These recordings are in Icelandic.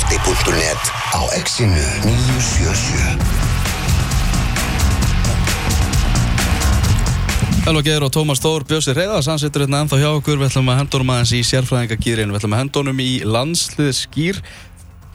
fótbolti.net á exinu 977 Hello Geir og Tómas Þór, Bjósir Reyðars, hann sittur hérna ennþá hjá okkur, við ætlum að hendunum aðeins í sérfræðingagýrin, við ætlum að hendunum í landsliðskýr.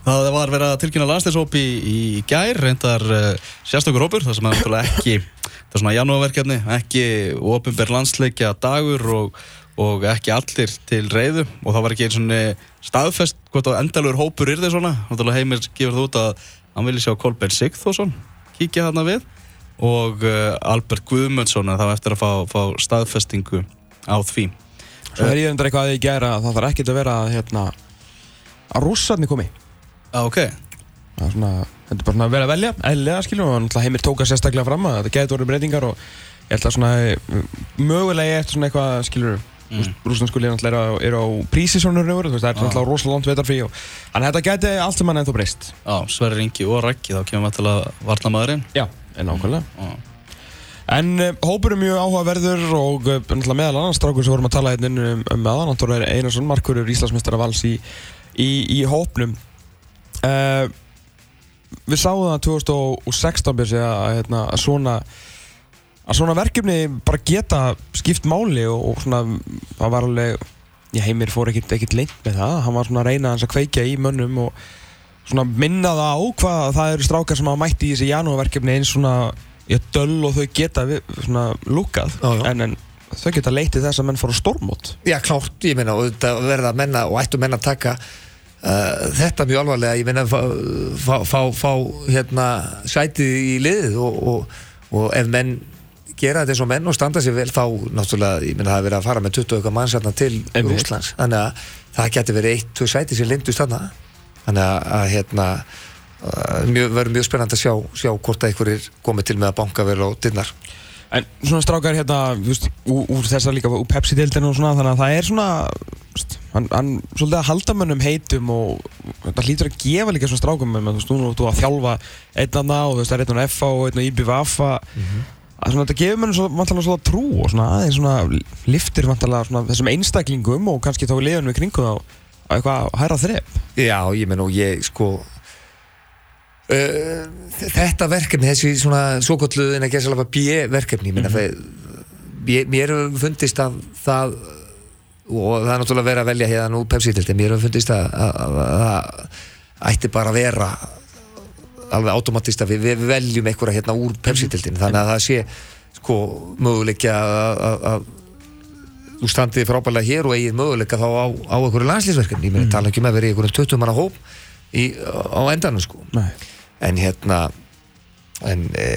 Það var verið að tilkynna landsliðsópi í, í gær, reyndar uh, sérstökur hópur, það sem er ekki, það er svona janúarverkefni, ekki ofinber landsleikja dagur og, og ekki allir til reyðu og það var ekki eins og staðfest hvort að endalur hópur þið svona, heimir gefur það út að hann vilja sjá Kolbein Sigþórsson kíkja þarna við. Og uh, Albert Guðmundsson þá eftir að fá, fá staðfestingu á því. Svo er ég endur eitthvað að ég gera það þarf ekkert að vera hérna, að rússarni komi. Ah, okay. það er svona þetta er bara svona að vera að velja, eðlilega skilur og náttúrulega heimir tóka sérstaklega fram að þetta getur orðið breytingar og ég held að svona mögulega eftir svona eitthvað skilur mm. rúslandskulið náttúrulega eru á, er á prísisónur það er náttúrulega rosalega langt vetar fyrir þannig að þetta geti allt sem mann ennþá breyst. Sverri Ingi og Rækki, þá kemur við til að varna maðurinn. Já en ákveðlega mm. En uh, hópur er mjög áhugaverður og uh, meðal annars strákur sem vorum að tala hérna um, um meðan Anton er Einarsson, markurur Íslandsmestara vals í, í, í hópnum. Uh, Við sáum það 2016 byrsi að, hérna, að svona að svona verkefni bara geta skipt máli og, og svona það var alveg, ég heimir fór ekkert lengt með það, hann var svona að reyna að kveikja í mönnum og svona minna það á hvað það eru strákar sem hafa mætt í þessi janúarverkefni eins svona já, döll og þau geta svona lúkað. En, en þau geta leitið þess að menn fara stórmót. Já klárt, ég meina og þetta verða að menna og ættu menna að taka uh, þetta mjög alvarlega, ég meina fá, fá, fá, fá hérna sætið í liðið og, og, og ef menn gera þetta eins og menn og standa sér vel þá náttúrulega, ég meina það hefur verið að fara með 20 okkar mannsarna til Rúslands þannig að það getur verið eitt, tvö sætið sem lindust þarna. Þannig að, að hérna verður mjög spennand að sjá, sjá hvort að einhverjir komið til með að banka vel á dinnar En svona strákar hérna veist, úr, úr þessar líka úr Pepsi-dildinu og svona þannig að það er svona veist, hann, hann svolítið að halda mönnum heitum og það hlýtur að gefa líka svona strákum þú veist, nú þú að þjálfa einnanna og þú veist, það er einn á FA og einn á IBVF mm -hmm. Að þetta gefur mönnum vantalega svona trú og svona aðeins svona liftir vantalega svona þessum einstaklingum og kannski þá liðan við kringu þá eitthvað hæra þrepp Já, ég menn og ég sko uh, þetta verkefni þessi svona svokollu en ekki að segja B-verkefni mm -hmm. mér hefur fundist að það og það er náttúrulega verið að velja hérna úr Pepsi-tildi, mér hefur fundist að það ætti bara að vera alveg automatist að við, við veljum einhverja hérna úr Pepsi-tildin þannig að það sé sko möguleikja að þú standið frábæðilega hér og eigið möguleika þá á, á einhverju landslýsverkefni, ég meina mm. tala ekki um að vera í einhverjum 20 manna hóp í, á endanum sko Nei. en hérna en e,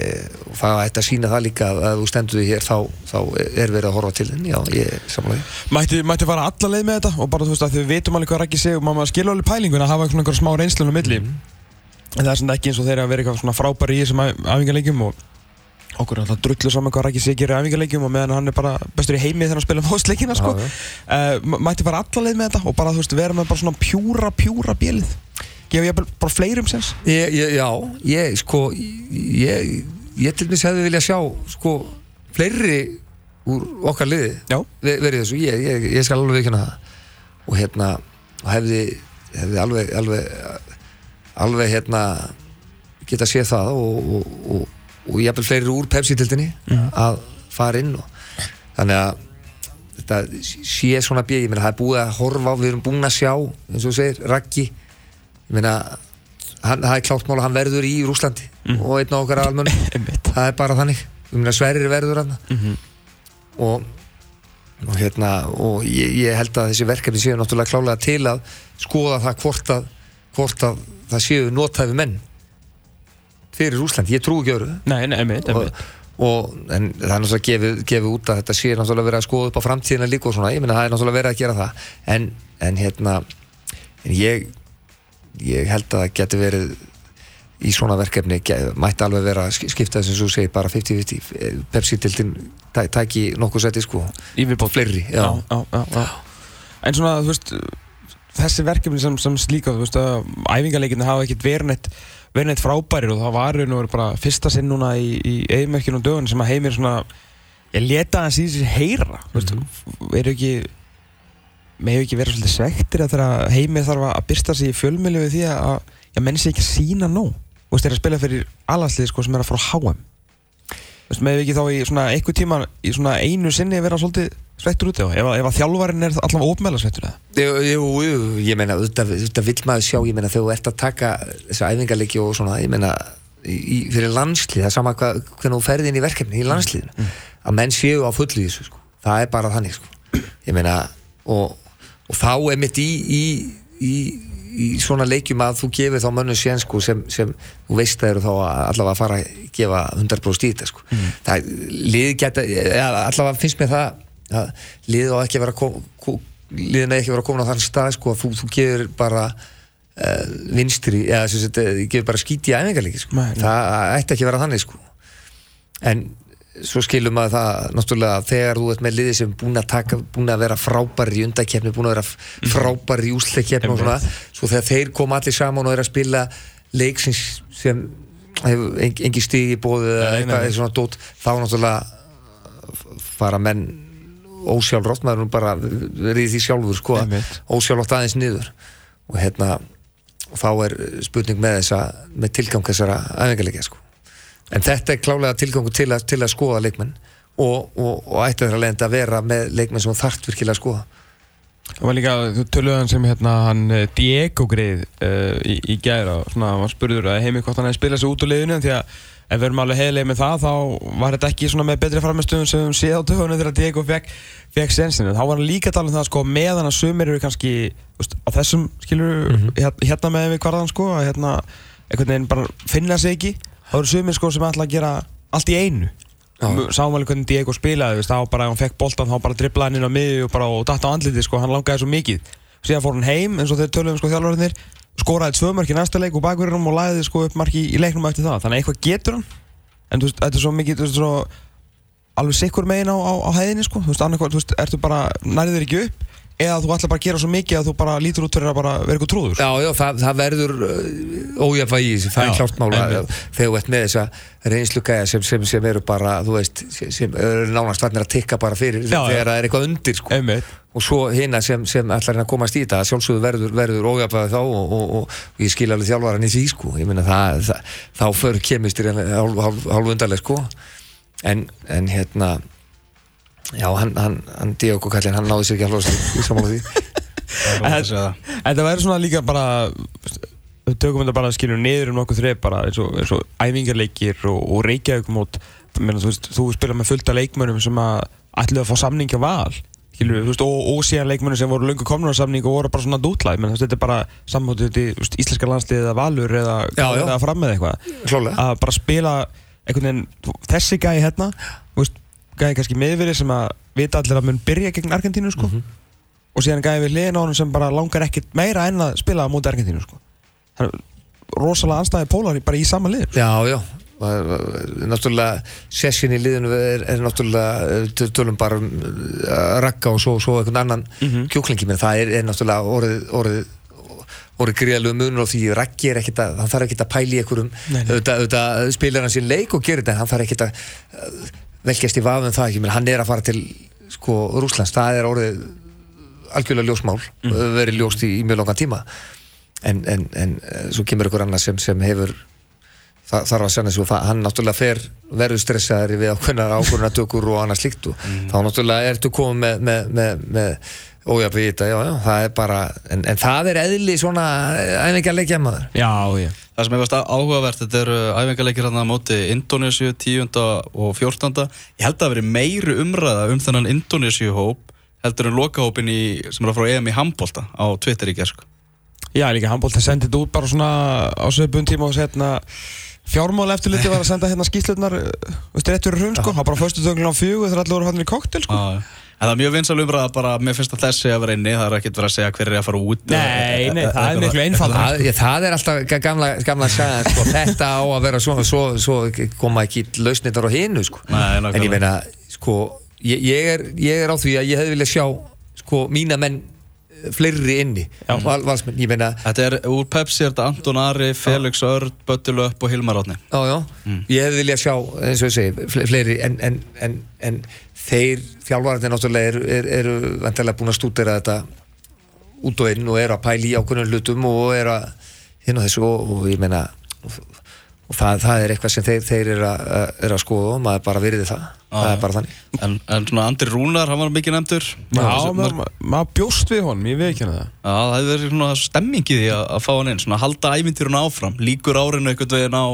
það ætti að sína það líka að þú stenduði hér þá, þá er verið að horfa til þenni, já, ég samlaði Mætti, mætti fara alla leið með þetta og bara þú veist að þið veitum alveg hvað rækki sig og maður skilur alveg pælingun að hafa einhverjum smá reynslunum milli mm. Það er svona ekki eins og þeirra að vera eitthvað svona frábæri í þessum afhengarleikjum og okkur er alltaf drullu saman hvað Rækki Sigir er æfingarleikjum og meðan hann er bara bestur í heimi þegar hann spila fóðsleikina sko. uh, mætti bara allarleið með þetta og bara þú veist vera með bara svona pjúra pjúra bjelið gefa ég bara fleirum sens Já, ég sko ég, ég til dæmis hefði viljað sjá sko fleiri úr okkar liði Ver, verið þessu, ég, ég, ég skal alveg ekki hana og hérna hefði, hefði alveg alveg, alveg hérna geta séð það og, og, og og ég hafði fleiri úr Pepsi-tildinni mm. að fara inn og þannig að þetta sé svona bíð, ég meina það er búið að horfa á, við erum búin að sjá eins og þú segir, Raggi ég meina, hann, það er klátt mál að hann verður í Rúslandi mm. og einn á okkar almenn, það er bara þannig ég meina Sverrir verður hann mm -hmm. og, og hérna og ég, ég held að þessi verkefni séu náttúrulega klálega til að skoða það hvort að, hvort að það séu notæfi menn fyrir Úsland, ég trú ekki öru Nei, nei, einmitt, einmitt. og en það er náttúrulega gefið, gefið út að þetta sé náttúrulega verið að skoða upp á framtíðina líka og svona, ég minna það er náttúrulega verið að gera það. En, en hérna en ég, ég held að það getur verið í svona verkefni mætti alveg vera að skipta þess að þú segir bara 50-50 Pepsi-tildin tæki nokkuð seti sko. Já, En svona, þú veist þessi verkefni sem, sem slíka, þú veist að æfingarleikinu hafa ekkert verið neitt verið neitt frábærir og það var raun og verið bara fyrsta sinn núna í, í eigumökkinu og dögun sem að heimir svona ég leta hans í þessi heyra mm -hmm. er ekki með hefur ekki verið svolítið svektir að þegar heimið þarf að byrsta sig í fjölmjölu við því að, að menn sé ekki að sína nóg Þú veist, þeir að spila fyrir alhanslið sko, sem er að fara á HM Þú veist, með hefur ekki þá í svona einhver tíma í svona einu sinni vera svolítið svektur út ef, ef að þjálfvarinn er allavega ofmæla svektur eða? Jú, jú, jú, ég meina, þetta, vill maður sjá, ég meina, þegar þú ert að taka þessa æfingarleiki og svona, ég meina, í, fyrir landslið, það er sama hvað, hvernig þú ferði inn í verkefni í landsliðinu, Mm. að menn séu á fullu þessu, sko, það er bara þannig, sko, ég meina, og, og þá er mitt í, í, í, í svona leikjum að þú gefur þá mönnu sér, sko, sem, sem þú veist það eru þá allavega að fara að gefa 100% í þetta, sko, það, lið geta, eða, allavega finnst mér það, að liðið á ekki að vera kom, kom, liðin að ekki vera komin á þann stað sko, að þú, þú gefur bara uh, vinstri, eða sem sagt, eh, gefur bara skíti í æfingarleiki sko. Nei. það ætti ekki að vera þannig sko. en svo skilum maður það náttúrulega þegar þú ert með liðið sem búin að taka búin að vera frábær í undakefni búin að vera Mhm. frábær í úsleikefni og svona svo þegar þeir koma allir saman og er að spila leik sem, sem hefur en- engi stig í bóðu eða eitthvað svona dót þá náttúrulega fara menn ósjálfrátt, maður er bara í því sjálfur sko, ósjálfrátt aðeins niður. Og hérna þá er spurning með þessa með tilgang þessara æfingarleikja sko. en þetta er klálega tilgangu til, að- til að skoða leikmenn og, og, og ætti þeirra leiðandi að vera með leikmenn sem þú þarft virkilega að skoða. Það var líka, hann sem hérna, hann eh, Diego greið uh, í, í gæra og svona, hann spurður að heimi hvort hann hefði spilað sig út úr liðinu? En því að ef við erum alveg heilig með það þá var þetta ekki svona með betri framistöðum sem við séð á töfunum þegar Diego fekk, fekk sensinu. Þá var hann líka að tala um það sko meðan að sumir eru kannski veist, á þessum skilur hérna með við hvarðan sko að hérna einhvern veginn bara finna sig ekki. Þá eru sumir sko sem ætla að gera allt í einu. Sáum alveg hvernig Diego spilaði veist, þá bara ef hann fekk boltan þá bara dribblaði hann inn á miði og bara og datt á andliti sko, hann langaði svo mikið síðan fór hann heim eins og þeir töluðum sko þjálfurinnir skoraði tvö mörk í næsta leik og bakverðinum og lagði sko upp marki í leiknum eftir það. Þannig að eitthvað getur hann. En þú veist, þetta er svo mikið þú veist, svo, alveg sikkur megin á, á, á hæðinni sko, þú veist, annarkvæð, þú veist, ertu bara nærður ekki upp eða þú ætlar bara að gera svo mikið að þú bara lítur út fyrir að vera eitthvað trúður Já, já, það, það verður ójafvægi í þessu, það er klárt mála þegar þú ert með þessa reynslu gæja sem, sem, sem eru bara, þú veist sem, eru nánast varnir að tikka bara fyrir Já, þegar það er eitthvað undir sko. einmitt og svo hina sem, sem ætlar að komast í þetta sjálfsögðu verður, verður ójafvægi þá og, og, og, og ég skil alveg þjálfaran í því sko. ég það, það þá fyrir kemistir hálf, hálf, hálf undarlega sko. en, en hérna já, hann, hann, hann Diogo Kallin, hann náði sér ekki að hlósta í samála því að. Þetta væri svona líka bara við tökum þetta bara skilur niður um nokkuð þreif bara eins og, eins og æfingarleikir og, og reykjavík mót Meina, þú, veist, þú spila með fullta leikmönum sem að ætluðu að fá samningja val skilur, þú veist, og, og síðan leikmönum sem voru löngu komnur á samning og voru bara svona dútlæð menn þetta er bara samhóttu þetta í íslenska landslið eða valur eða, Já, já. eða fram með eitthvað klálega að bara spila einhvern veginn, þú- þessi gæi hérna þú veist, gæi kannski meðverið sem að vita allir að mun byrja gegn Argentínu sko. og síðan gæi við hliðin á honum sem bara langar ekkert meira en að spila á móti Argentínu sko. það er rosalega anstæði pólar bara í sama lið sko. Já, já náttúrulega sessin í liðinu er, er náttúrulega eh, töl- tölum bara um uh, rakka og svo, svo einhvern annan Mhm. kjúklingi menn það er, er náttúrulega orðið orðið orðið greiðalegu munur á því rakki er ekkert að hann þarf ekkert að pæli einhverjum spilar hann sín leik og gerir þetta hann þarf ekkert að uh, velkjast í vafum það ekki menn hann er að fara til sko Rúslands það er orðið algjörlega ljósmál mm. verið ljóst í, í mjög langan tíma. En, en, en eh, svo kemur ykkur annað sem, sem hefur það þarf að sanna það, hann náttúrulega fer verður stressaður við ákveðnar ákveðnatökur og annað slíkt og þá náttúrulega ertu komið með, með, með, með ójafn við þetta, já, já, það er bara en, en það er eðli svona æfingarleikja maður Já, já Það sem veist áhugavert, þetta eru æfingarleikir hann á móti Indonésiu 10. og 14. Ég held að það veri meiri umræða um þennan Indonésiu hóp heldur en lokahópin í, sem er að frá EM í handbólta á Twitter í gerð sko. Já, líka handbólt að senda þetta út bara svona á söpun tíma og setna fjármál eftirliti var að senda hérna skýslutnar veist, rétt fyrir hrun sko, það bara fyrstu tönglega á fjögur þegar allir voru hann í koktel sko Já, En það er mjög vinsal umræða bara, mér finnst að þessi að vera inni, það er ekkert verið að segja hver er að fara út Nei, nei, það er miklu einfaldara. það, ég, það er alltaf ga- gamla, gamla segja sko, þetta á að vera svona svo, svo koma ekki lausnittar á hinu sko. En ég meina sko, ég, ég, er, ég er á því að ég hefði viljað sjá sko, mína menn eh, fleiri inni. Val, valsmenn, ég meina Þetta er úr Pepsi, er þetta Anton Ari, Felix Örd, Böttil Upp og Hilmar Já, já, ég hefði viljað sjá eins og ég segi, fle- fleiri en, en, en, en þeir þjálfararnir náttúrulega eru, eru, eru vantilega búin að stúdera þetta út og inn og er að pæli í ákveðnum hlutum og er að hinn og þessu og, og ég meina og, það, það er eitthvað sem þeir, þeir eru að, er að skoða og maður bara virði það. Það er bara þannig. En, en svona Andri Rúnar, hann var mikið nefndur. Já, maður ma ma bjóst við honum, ég veit ekki hana það. Já, það hefur verið svona stemmingið í að, að fá hann inn Svona halda ævintýruna áfram Líkur árinu einhvern veginn á,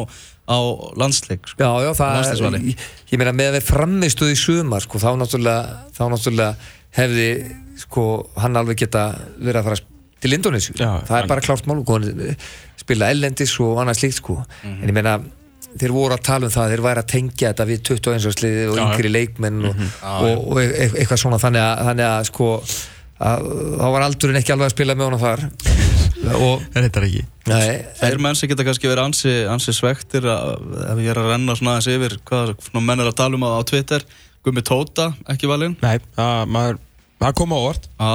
á landsleik sko. Já, já, það ég, ég meina með að vera framistuð í sumar sko, þá náttúrulega, þá náttúrulega hefði sko, hann alveg geta verið að fara til Indonésiu Já, það er bara klárt mál spila ellendis og annað slíkt sko. Mhm. en ég meina þeir voru að tala um það, þeir væri að tengja þetta við 21. sliði og yngri leikmenn og, Mhm. og, og e e eitthvað svona þannig að, þannig að sko að, þá var aldurinn ekki alveg að spila með honum þar og Þetta er ekki. Nei, Þeir menn sem geta kannski verið ansi, ansi svektir að, ef ég er að renna svona aðeins yfir hvað menn er að tala um á, á Twitter Gummi Tóta, ekki valinn? Nei, það, maður, það kom á orð Já,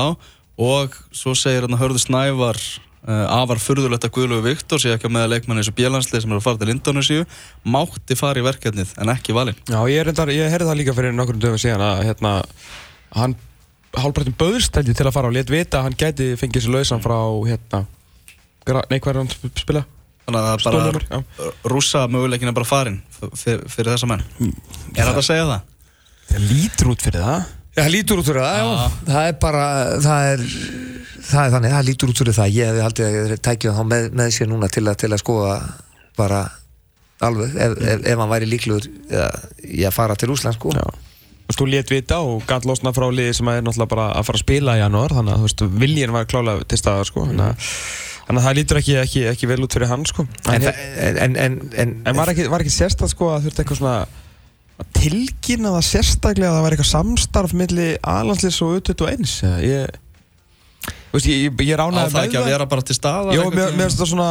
og svo segir hann að Hörður Snævar uh, afar furðulegt að Guðlöfu Viktor sé ekki á meða leikmanni eins og Bjelansli sem er að fara til Indonésiu mátti fara í verkefnið en ekki valinn. Já, ég, ég heyrði það líka fyrir nokkrum dögum síðan að hérna, hann hálfbrættum böðstældi til að fara og let vita að hann gæti fengið sér lausan frá hérna, nei hvað er hann að spila? Þannig að það er bara rússa möguleikin er bara farin fyrir, fyrir þessa menn Er þetta að segja það? Það lítur út fyrir það Já, það lítur út fyrir það, já. Það er bara, það er, það er þannig, það lítur út fyrir það. Ég hefði haldið að þeir tækja þá með, með sér núna til að, til að skoða bara alveg, ef, ef, ef hann væri líklegur ja, í að fara til Úsland, sko. Já Þú let vita og gæt losna frá liði sem er náttúrulega bara að fara að spila í janúar þannig að þú veist, viljin var klálega til staðar sko þannig að, þannig að það lítur ekki, ekki, ekki vel út fyrir hann sko. En, En, en, en, en, en, en var ekki, var ekki sérstæð sko að þurfti eitthvað svona að tilkynna það sérstaklega að það var eitthvað samstarf milli Alanslis og U21 eða ég Þú veist, ég, ég, ég Á ránaði það ekki að vera bara til staðar Jó, mér finnst það svona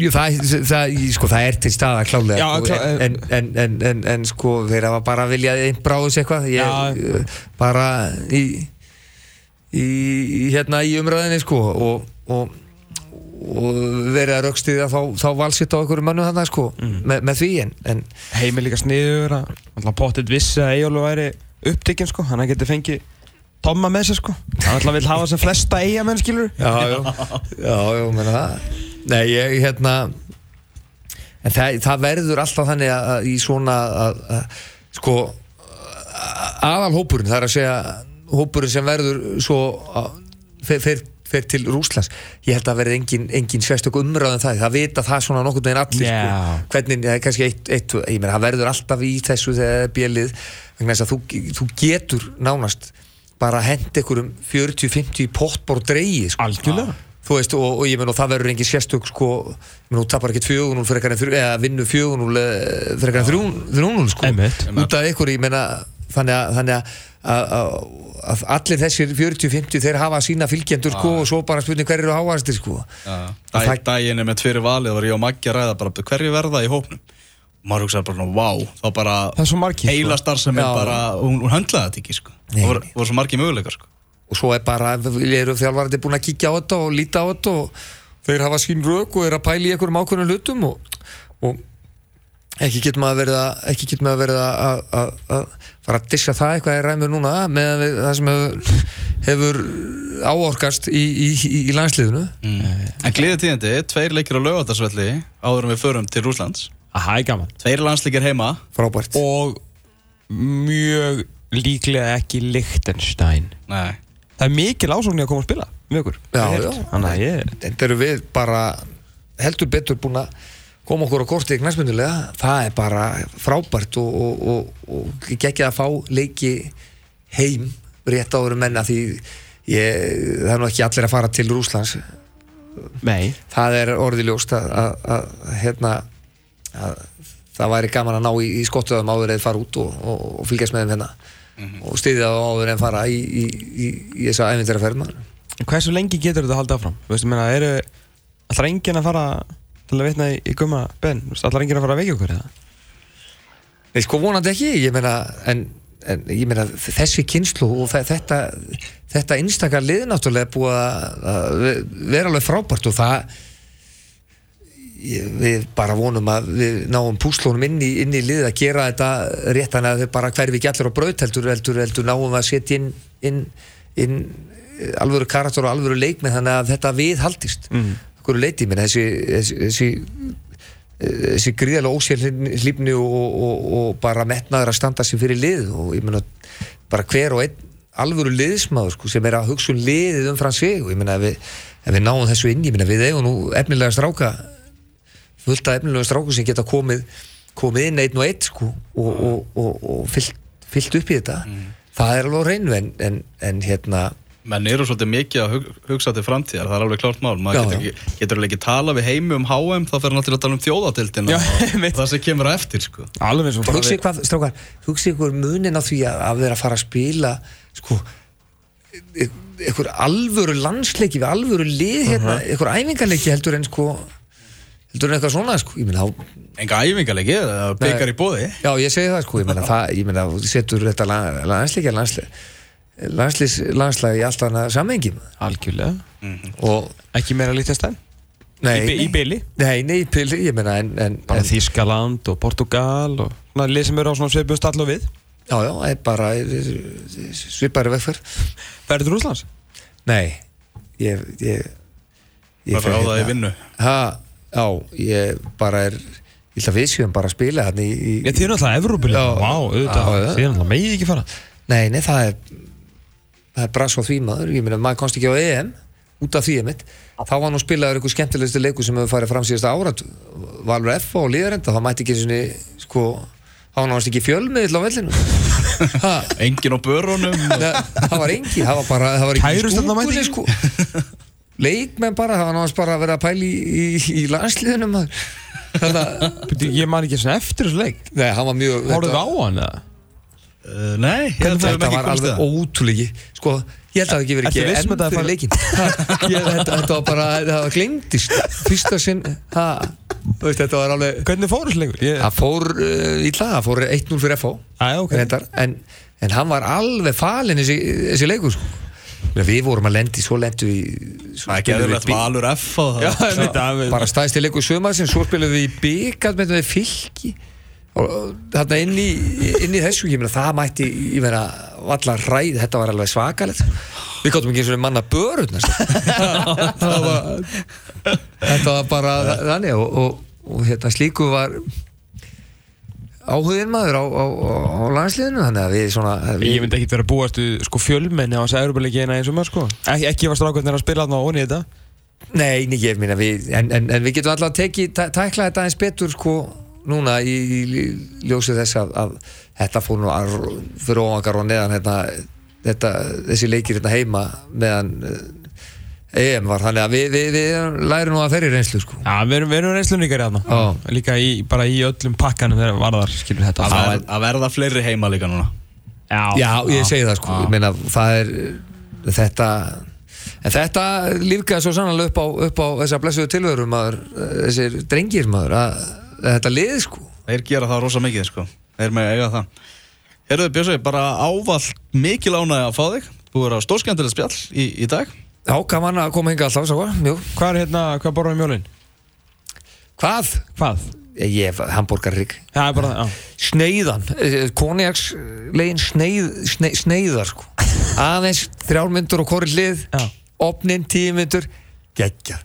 Jú, það, það, sko, það er til staða klálega Já, sko, klá- en, en, en, en, en sko þeir hafa bara viljað einn bráðus eitthvað. Ég, bara í, í, í hérna í umræðinni sko og, og, og verið að raukstiða þá, þá valsitt á einhverju mannu þarna sko Mm. með, með því en, en heimil líka sniður að pottit vissi að Eyjólu væri upptekinn sko, hann geti fengið Tomma með sér sko, hann alltaf vil hafa sem flesta eigamenn skilur já, já, já, já, menna það. Nei, ég, hérna en það, það verður alltaf þannig að, að í svona að, að, sko aðal hópurinn, það er að segja hópurinn sem verður svo að, fer, fer, til Rúslands ég held að verði engin, engin sérstök umræðan það, það vita það svona nokkurn veginn allir Já. sko, hvernig, það er kannski eitt, eitt ég meina, það verður alltaf í þessu er bjelið vegna þess að þú, þú getur nánast bara hend einhverjum 40-50 pottbór dreigi sko. algjörlega. Þú veist, og, og ég menn og það verður engin sérstök sko, ég menn, þú tapar ekkert fjögunul fyrir ekkert en þrjú, eða vinnu fjögunul fyrir ekkert þrjúnul sko. Einmitt. út af ykkur, ég menna þannig að, þannig að, allir þessir 40-50 þeir hafa sína fylgjendur sko og svo bara spurning hver eru háastir sko er með tveiri valið var ég og Maggi að ræða bara hverju verða í hópnum og maður hugsaði bara, vá, þá bara sko. heila starfsemi Já. bara, hún, hún höndlaði þetta ekki sko. Nei. það voru, voru svo margir möguleikar sko. og svo er bara, eru þjálfarandi búin að kíkja á þetta og líta á þetta og þeir hafa sín rauk og eru að pæla í einhverjum ákveðnum hlutum og, og ekki getur maður verið að ekki getur maður verið að, að, að, að fara að dissa það eitthvað í ræmur núna með það sem hefur, hefur áorkast í, í, í, í landsliðinu? Mm. en gleðið tíðandi, tveir leikir á lögatarsvelli áður en við förum til Rúslands Það er gaman. Tveir landsleikir heima. Frábært. Og mjög líklega ekki Liechtenstein. Nei. Það er mikil ásókn í að koma að spila okkur Já, Ég já. Þannig að ég þetta eru við bara heldur betur búin að koma okkur á korti í knæsmyndulega það er bara frábært og, og, og, og geggja að fá leiki heim rétt áður en menna því ég, það er nú ekki allir að fara til Rúslands Nei. Það er orðiljóst að, að, að, hérna, að það væri gaman að ná í, í skottuðum áður eða fara út og, og, og fylgjast með þeim hérna. Og styðja þá áður en fara í, í, í, í þessa æfintyraferð Hversu lengi getur þetta að halda áfram? Þú veist, ég meina, eru Alltaf enginn að fara til að vitna í, í gumma Ben Alltaf enginn að fara að vekja okkur eða? Nei, sko vonandi ekki, ég meina en, en ég meina þessi kynslu og þe- þetta, þetta einstakar lið náttúrulega er búið að vera alveg frábært og það við bara vonum að við náum púslónum inn í, inn í lið að gera þetta rétt þannig að þau bara hverfi ekki allir á braut heldur, heldur, heldur náum að setja inn, inn, inn eh, alvöru karakter og alvöru leikmið þannig að þetta viðhaldist mm. Okkur leiti, menn þessi þessi, þessi, þessi gríðarlega ósérlífni og, og, og bara metnaður að standa sér fyrir lið og ég menna bara hver og einn alvöru liðsmaður sko, sem er að hugsa um liðið um og ég menna ef við, ef við náum þessu inn, ég menna við eigum nú efnilega stráka fullt af efnilega stráku sem geta komið komið inn einn og einn sko og, og, og, og fyllt, fyllt upp í þetta mm. það er alveg reynu en, en, en hérna menn eru svolítið mikið að hug, hugsa til framtíðar það er alveg klárt mál, maður getur, ekki, getur ekki tala við heimi um HM, þá fer hann alltaf að tala um þjóðatildina og það sem kemur að eftir sko. alveg svo hugsi hvað, strákar, hugsi ykkur munin á því að, að vera að fara að spila sko ykkur alvöru landsleiki við alvöru lið hérna, uh -huh. ykkur æfingarleiki heldur en sko heldur en eitthvað svona sko, ég meina enga æfingarleiki, það byggjar í bóði já, ég segi það sko, ég meina það, ég meina, setur þetta landsleiki að landsleiki landslægi í alltaf hana sammengjum algjörlega. Mm -hmm. og ekki meira lítast enn? Nei, í byli? Nei, nei, í byli, ég menna en, en, Bara Þískaland og Portugal og lið sem eru á svona svipum stall og við? Já, já, bara svipari vegfer Verður Úslands? Nei, ég ég, ég Bara á það í hérna- vinnu. Ha, Já, ég bara er ég ætla að við séum bara að spila hérna í, í Þið er náttúrulega Evrópilið, vá, auðvitað. Þið er náttúrulega megið ekki fara. Nei, nei, það er það er brass á því maður, ég meina maður komst ekki á EM út af því emitt þá var nú spilaður einhver skemmtilegstu leiku sem hefur farið fram síðasta árat. Valur F og Líðarenda, það mætti ekki svona sko, það var náttúrulega ekki fjölmiðl á vellinu. Engin á börunum. Það var engin, það var bara það var ekki stúkunni sko. Leikmenn bara, það var náttúrulega bara að vera að pæli í, í, í landsliðunum Ég man ekki svona eftir þessu leik. Nei, hann var mjög Hóruðu á hann eða? Uh, nei, þetta var alveg ótrúlegi sko, ég held að það ekki verið ekki enn fyrir leikin þetta var bara, það var glemtist fyrsta sinn þetta var alveg hvernig fór þessu leikur? það fór uh, í hlað, það fór 1-0 fyrir FH okay. en, en hann var alveg falin þessi, leikur sko. við vorum að lendi, svo lendu við það er ekki eða valur FH bara staðist í leiku sömar sem svo spilum við í byggat með fylki þarna inn í, inn í þessu ég meina það mætti, ég meina allar ræð, þetta var alveg svakalegt. Við gáttum ekki eins og manna börn þetta var þetta var bara þannig og, og, og hérna slíku var áhuginn maður á, á, á landsliðinu þannig að við svona við... ég myndi ekki vera búast sko fjölmenni á þessu erubalegi eins og maður sko. Ek, ekki var strákvæmlega að spila þarna á onni þetta? Nei, ekki, ég minna en, en, en við getum alltaf tekið, tækla þetta eins betur sko núna í, í ljósið þess að, að þetta fór nú fyrir óvangar og neðan hérna, þetta, þessi leikir hérna heima meðan EM var, þannig að við, við, við lærum nú að þeirri reynslu sko. Já, við erum, erum reynslunníkari aðna líka í, bara í öllum pakkanum þegar varðar skilur þetta. Að, að, að verða fleiri heima líka núna. Já, Já ég segi það sko, ég meina það er þetta en þetta lífkaði svo sannlega upp á, upp á þessa blessuðu tilverum þessir drengir maður að þetta lið sko. Þeir gera það rosa mikið sko. Þeir með eiga það. Herruði Björnsvei, bara ávall mikil ánæg að fá þig. Þú er á stórskjöndileg spjall í, í dag. Já, gaman að koma hinga alltaf svo Hvað er hérna, hvað borðum við mjólinn? Hvað? Hvað? Ég hef hamburgerrygg Já, bara, já. Sneiðan, eh, konjagslegin sneið, sneið, sneiðar sko. Aðeins þrjálmyndur og korri lið Já. Opnin tímyndur geggja.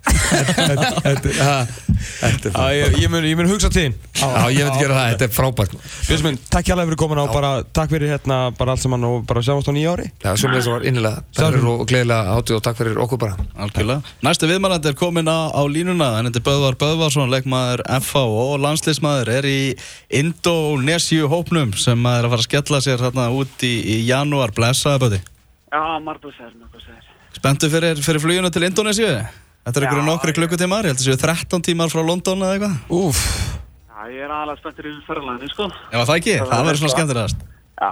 Ég mun hugsa til. Já ég veit gera það, þetta er frábært. Björnsminn, takk hjá það fyrir komin á bara, takk fyrir hérna bara allt saman og bara sjáast á nýja ári. Já, sem þess að var innilega, fyrir og gleðilega hátu og takk fyrir okkur bara. Algjörlega, næstu viðmælandi er komin á, á línuna. Hann heitir Böðvar Böðvarsson, leikmaður FH og landsleismadur, er í Indonésiu hópnum sem er að fara að skella sér hérna út í, í janúar, blessaði böði já, margt Spenntu fyrir, fyrir fluginu til Indonésiu? Þetta er einhverju nokkru klukkutímar, ég held að það séu 13 tímar frá London eða eitthvað. Úf. Já, ég er aðalega spenntur í ferðalaginu, sko. Já, það ekki? Það, það verður svona skemmtilegast. Já.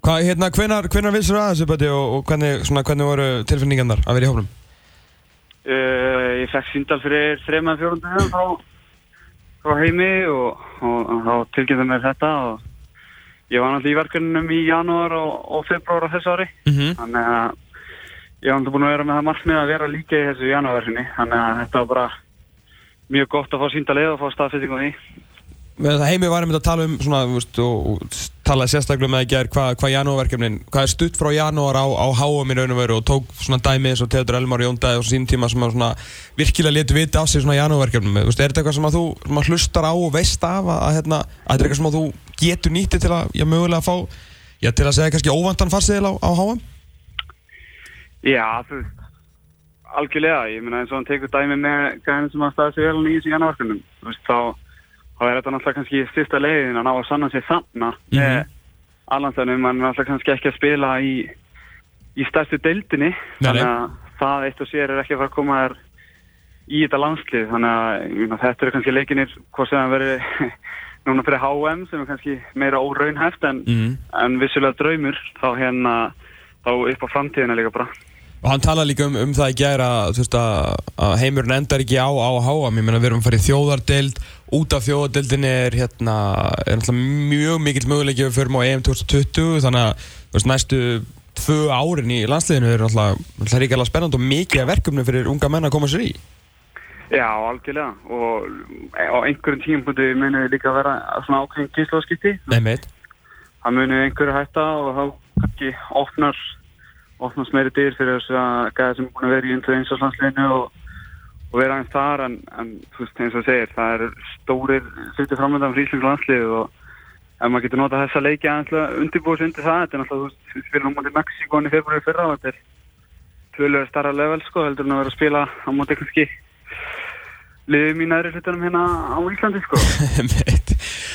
Hvað, hérna, hvenar, hvenar vissur það þessu bæti og, og hvernig, svona, hvernig voru tilfinningarnar að vera í hóflum? Uh, ég fekk síndal fyrir þrejum að fjórundum frá, frá heimi og, og, og þá tilkynnta mér þetta og ég var náttúrulega í verkefnum í janúar og, og februar á þessu ári. Mm -hmm. Þannig að ég náttúrulega búin að vera með það markmið að vera líka í þessu janúarverfinni þannig að þetta var bara mjög gott að fá sínda leið og fá staðfitting á því með það heimi varum við að tala um svona, veist, og, og talaði sérstaklega með það í gerð hvað hva janúarverkefnin, hvað er stutt frá janúar á, á háum í raun og veru og tók svona dæmi eins og Teatur Elmar Jóndæði og sín tíma sem að svona virkilega letu vita á sig svona veist, er þetta eitthvað sem að þú svona, hlustar á og veist af að, að, hérna, að þetta er eitthvað sem að þú getur nýttið til að, já, mögulega að fá, já, til að segja kannski óvandan farsiðil á, á háum? Já, þú veist, algjörlega, ég meina eins og hann tekur dæmi með gæðin sem að staða sig vel í þessu janúarverkefnum, þú veist, þá þá er þetta náttúrulega kannski styrsta leiðin að ná að sanna sig þarna Mhm. með allandstæðnum, mann er náttúrulega kannski ekki að spila í, í stærstu deildinni Nei, þannig að það eitt og sér er ekki að fara að koma þér í þetta landslið þannig að þetta eru kannski leikinir hvort sem það veri núna fyrir HM sem er kannski meira óraunhæft en, Mhm. en vissulega draumur þá hérna þá upp á framtíðina líka bara Og hann talaði líka um, um það í gæra að, að heimurinn endar ekki á, á háam ég meina við erum að fara í þjóðardeild. Út af þjóðardeildinni er hérna er mjög mikill möguleiki við förum á EM 2020 þannig að veist, næstu tvö árin í landsliðinu er náttúrulega ríkilega spennandi og mikið verkefni fyrir unga menn að koma sér í. Já, algjörlega. Og á einhverjum tímapunkti muni líka vera svona ákveðin kynnslóðskipti Nei meit það muni einhverju hætta og þá kannski opnar opnast meiri dyr fyrir þess að gæða sem er búin að vera í undir einsáslandsleginu og, og vera aðeins þar en, en þú veist eins og þú segir það er stórir hluti framöndan fyrir Íslands landslið og ef maður getur notað þessa leiki aðeins undirbúið undir það þetta er náttúrulega þú spilum á móti Mexíkon í februari fyrra og þetta er tvölega starra level sko heldur en að vera að spila á móti kannski liðið mín aðri hlutunum hérna á Íslandi sko. Meit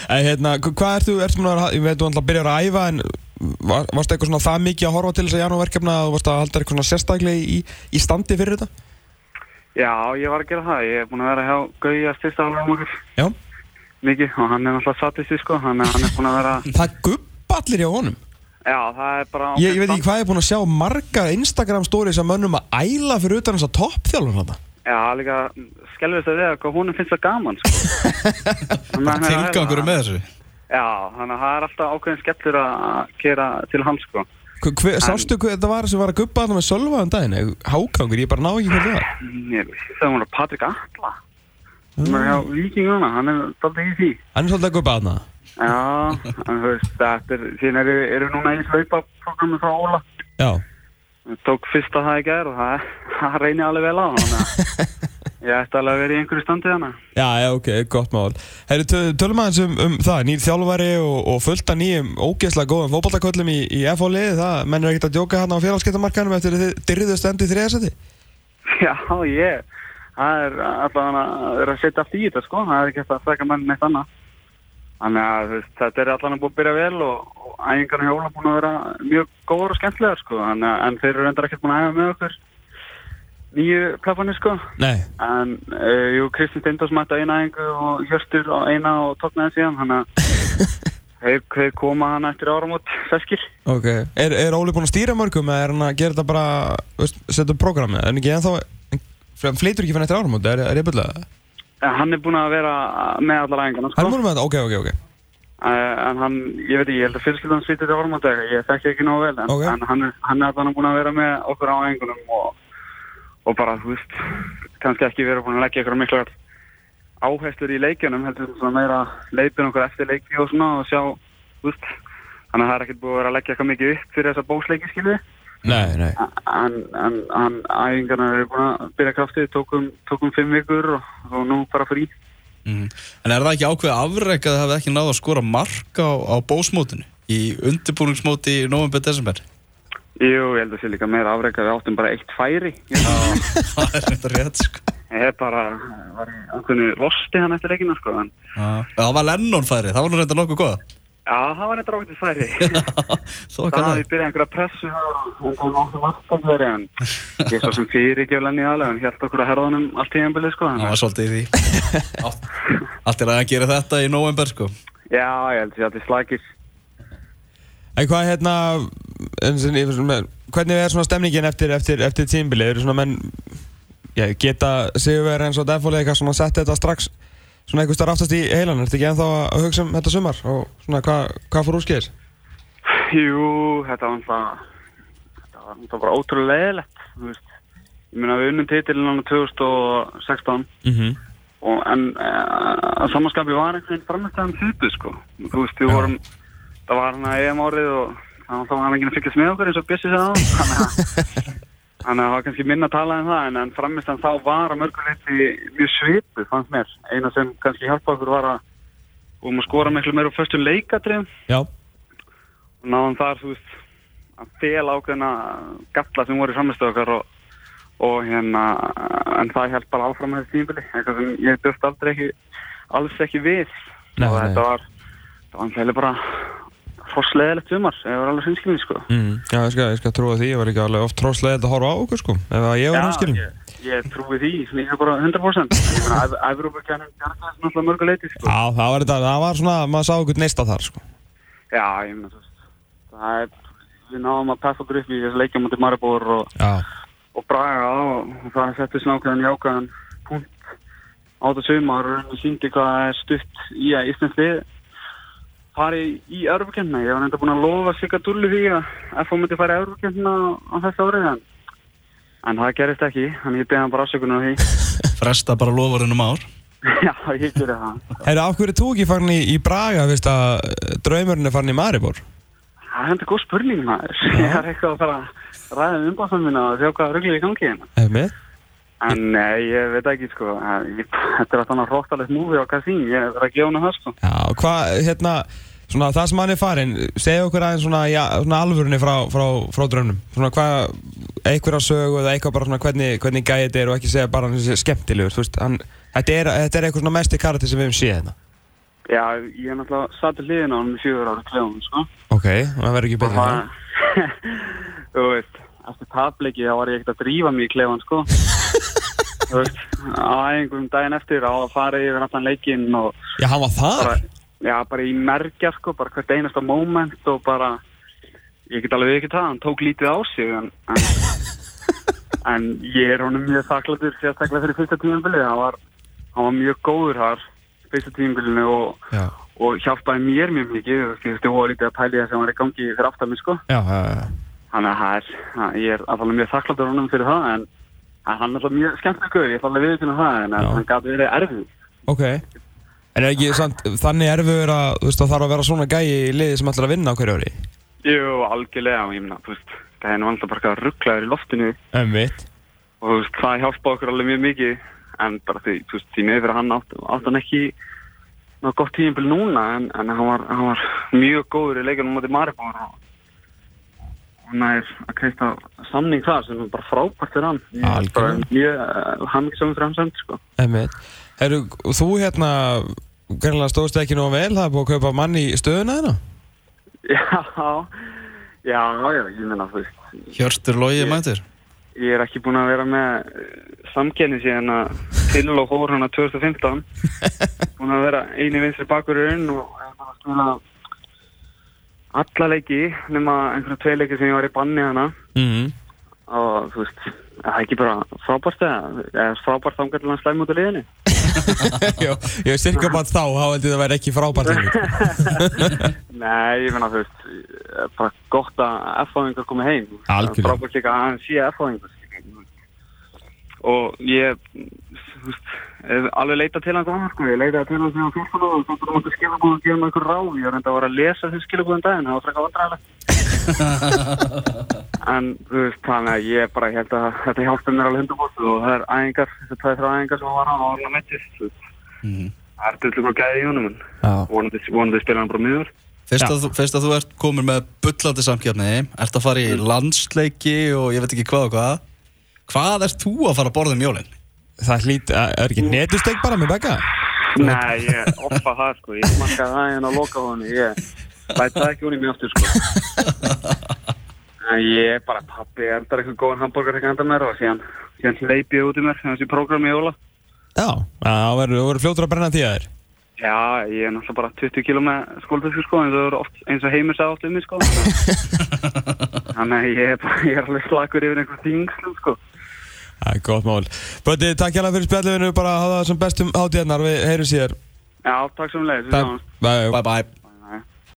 hérna, hva- hvað ertu múin að vera, ég veit þú alltaf byrjar að æfa en var, varstu eitthvað svona það mikið að horfa til þess að janúverkefna að þú varst að halda eitthvað svona sérstaklega í, í standi fyrir þetta? Já, ég var að gera það. Ég er búin að vera hjá Gauja styrsta um Já. Mikið og hann er náttúrulega satisti sko, hann er, hann er búin að vera, Það er gubballir hjá honum. Já það er bara... Ég, ég veit ekki hvað ég er búin að sjá margar Instagram stories af mönnum að æla fyrir utan þess að toppþjálfur þetta Já, líka skelvist að við að honum finnst það gaman sko. Að er að Tilgangur með þessu Já, þannig að það er alltaf ákveðin skellur að gera til hans sko. Hver, hver, sástu hvað þetta var sem var að gubba þarna með Sölva um daginn? Hákangur, ég bara ná ekki hvað það var það var Patrik Atla. Hann er hjá Víkinguna, hann er alltaf í því. Hann er svolítið að gubba þarna Já, en þú veist, þetta er, síðan eru, eru núna í sveipaprogrammi frá Óla. Já Ég tók fyrsta það í gær og það, það reynir alveg vel á að ég ætti alveg að vera í einhverju standi þannig. Já, já, ok, gott mál Herri, tö- tölum aðeins um, um það, nýr þjálfari og, og fullt af nýjum ógeðslega góðum fótballaköllum í, í FH-liði það, menn er ekkert að djóka hérna á félagskiptamarkanum eftir þið dyrriðu stendi þriðarsæti Já, ég, það er allavega að vera að setja allt í þetta sko, það er ekki eftir að þekka menn neitt annað. Þannig að þetta er allavega búið að byrja vel og, og æfingarna hjóla búin að vera mjög góður og skemmtilegar sko, að en þeir eru reyndar ekkert búin að æfa með okkur nýju plafani sko. Nei, En, uh, jú, Kristinn Steindós mætti eina æfingu og Hjörtur á eina og tóknaði síðan, þannig að þeir, koma hann eftir áramót feskir. ok Er, er Óli búinn að stýra mörgum eða er hann að gera þetta bara, setja upp prógrami er hann ekki ennþá, en fleitur ekki fyrir eftir áramóti, er, er ég byrlað? En hann er búin að vera með allar æfingarna sko. Hann búinn með þetta, ok, ok, ok Uh, en hann, ég veit ekki, ég held að fyrirskildan svítið til áramóti, ég þekki ekki nógu vel en, Ok. en hann, er- hann er allan búin að vera með okkur á æfingunum og, og bara, þú veist, kannski ekki vera búin að leggja ykkur mikla áherslur í leikjunum, heldur svona meira leipin okkur eftir leiki og svona og sjá, þú veist, þannig að það er ekkert búið að vera að leggja eitthvað mikið upp fyrir þessa bósleiki, skilju, Nei, nei en, en hann, æfingarna eru búin að byrja kraftið, tókum, tókum fimm vikur og, og nú bara frí. mm. En er það ekki ákveð afreg að það hefði ekki náða að skora mark á, á bósmótinu í undirbúningsmóti í november-desember? Jú, ég held að sé líka meira afreikað við áttum bara eitt færi. það er þetta rétt sko Ég hef bara, var í ákveðinu rosti hann eftir leikina sko, en það var Lennon færi, það var nú reynda nokkuð góða já, það var eitthvað ákveðið færi. Það hafði byrjað einhverja pressu og hann kom nokkuð markað en ég er svo sem fyrir ekki af lenni aðlega, hann held okkur að herðanum allt í einbilið sko. Það var svolítið í því Allt- er að gera þetta í november sko Já, ég held að allir slækir. En hvað hérna, hvernig er svona stemningin eftir, eftir, eftir tímbilið? Eru svona menn, já, geta sigurveri eins og default eitthvað svona sett þetta strax svona einhvers þar aftast í heilan, ertu ekki ennþá að hugsa um þetta sumar og svona hvað hva fór úrskeiðis? Jú, þetta var náttúrulega, þetta var náttúrulega bara ótrúlega leðilegt, þú veist. Ég meina við unnum titilin á 2016 Mm -hmm. og en uh, að samanskapi var einhvern veginn framstæðan hlutu sko þú veist, við vorum það var hann að EM árið og þannig að það var hann ekki að fylgjast með okkur eins og Bjössi sagði á þannig að það var kannski minna að tala um það en, en framstæðan þá var að mörguleiti mjög svipu, fannst mér. Eina sem kannski hjálpa okkur var að við vorum að skora miklu meira úr föstum leikatriðum. Já, og náðum þar, þú veist, að fela ákveðina galla sem voru í framistöðu okkar og, og hérna, en það held bara áfram með þessi tímabili, eitthvað sem ég dörft aldrei ekki, alls ekki við. Nei, og nei. þetta var, það var fossleðilegt sumar, ég var alveg sinnskilin, sko. mm, já ég, skal, ég skal trúa því, ég var ekki alveg oft tróðslega að horfa á okkur sko, ef að ég var hanskilin. ég, ég trúi því, líka bara 100%. Ég meina, Ev- Evrópukennum gerðast náttúrulega mörgu leiti, sko. Já, það var, þetta, það var svona, maður sá okkur neista þar sko. Já, ég meina, það er, við náðum að peffa okkur upp í þessu leikja mútið Maribor og Já, og Braga á og það setti snákaðan jákaðan punkt á þetta sumar og síndi hvað það er stutt í að Íslands lið fari í Európa-kemna. Ég var enda búin að lofa Sigga Dulli því að FH myndi fara í Európa-kemna á þessu árið en, en það gerist ekki, þannig ég beði hann bara afsökunar á því. Fresta bara lofurinn um ár Já, ég gerði það. Herru, af hverju er þú ekki farin í, í Braga, veist að eh, draumurinn er farin í Maribor? Það er enda góð spurning maður. Ég er eitthvað að fara að ræða um umbáðum minna og sjá hvað rugglir í gangi hérna. Með? Nei, ég veit ekki sko, þetta er að þannig hróttalegt múfi á Kasín, ég er að gefa hana það sko. Já, hvað, hérna, svona það sem hann er farin, segja okkur aðeins svona, já, svona alvörunni frá, frá, frá draumnum. Svona hvað, einhverja sögu eða eitthvað bara svona hvernig, hvernig gæði þetta er og ekki segja bara hann sé skemmtilegur, þú veist, hann, þetta er, þetta er eitthvað svona mesti karakter sem við hefum séð hérna. Já, ég er náttúrulega satt til liðin á hann í fjögur ára klefum, sko. Ok, það verður ekki betur það. þú veist, eftir tapleiki þá var ég ekkert að drífa mig í klefan, sko. þú veist, á æfingum daginn eftir á að fara yfir allan leikinn og Já, hann var það? bara, já, bara í merkja, sko, bara hvert einasta moment og bara, ég get alveg ekki það, hann tók lítið á sig, en, en, en ég er honum mjög þakklatur, sérstaklega fyrir fyrsta tímanbilið, hann var, hann var mjög góður þar, fyrsta tímanbilinu og og hjálpaði mér mjög mikið þú veist, ég var lítið að pæli það sem var í gangi fyrir aftan mig sko já, já, já. þannig að er, ég er alveg mjög þakkláttur honum fyrir það en en hann er alltaf mjög skemmtileg guður, ég ætla alveg við til það en Já. hann gæti verið erfið Ok. En er ekki samt, þannig erfiður að, þú veist, það þarf að vera svona gæi í liði sem ætlar að vinna á hverju ári? Jú, algjörlega, ég meina, þú veist það er nú alltaf bara eitthvað rugglaður í loftinu Ömmitt. og þú veist, það hjálpa okkur alveg mjög mikið en bara því, þú veist, því meður hann átt, átt hann ekki ná gott tíðinbil núna en, en hann, var, hann var mjög góður í leikunum motið Maribor og hann er að kreista samning þar sem er bara frábært hann er bara Algjörlega. mjög uh, hann ekki saman fyrir hann samt sko. Herru, þú hérna, greinlega stóðst ekki nóg vel, það er búið að kaupa mann í stöðuna hérna? já, já, já, ég meina þú veist Hjörtur Lógi mætir ég er ekki búin að vera með uh, samkenni síðan að til og fór hann að 2015 búin að vera eini vinstri bakurinn og er búin að alla leiki nema einhverja tvei leiki sem ég var í banni hana Mhm. og þú veist, það er ekki bara frábært eða frábært hann slæm út af liðinni Já, ég veist cirka bara þá, þá held ég það væri ekki frábært. Nei, ég finna þú veist eh, bara gott að F-fáðingur komi heim. Frábært líka að hann sé F-fáðingur og ég þú veist, hef alveg leitað til hann góðan sko, ég leitaði til hann sem hann fyrst og þá fyrir hann skilabúðum að gefa mig einhver ráð. Ég var enda að vera að lesa þessi skilabúðum daginn það var frekar vandræðilegt en þú veist, þannig að ég bara held að þetta hjálpið mér alveg hundubótt og það er æfingar, þessi tveið þrjá æfingar sem var á og þú veist. Mhm. það er til að gæði í Já. vonandi, vonandi spila hann bara að, þú, fyrst að þú ert komin með bullandi samkjöfni Ert að ég að að? Það hlýt, er ekki netusteg bara með begga? Nei, ég oppa það sko, ég smakkaði það hérna á loka honi, ég læt það ekki hún í mig aftur sko. En ég bara, pappi endar eitthvað góðan hambúrgar ekki enda mér og síðan, síðan hleypi ég út í mér þessi prógrami í jóla. Já, það verður verður fljótur að brenna því að þér. Já, ég er náttúrulega bara 20 kíló með skóldisku sko, eins og, oft, eins og heimur sagði oft um mig sko. Þannig að ég er bara, ég er alveg slakur yfir einhver þingslum sko. Það er gott mál. Böndi, takk hjá fyrir spjallinu, bara hafa það sem bestum hátíðarnar, við heyrum síðar. Já, takk sem leið, Takk, bye. Bye bye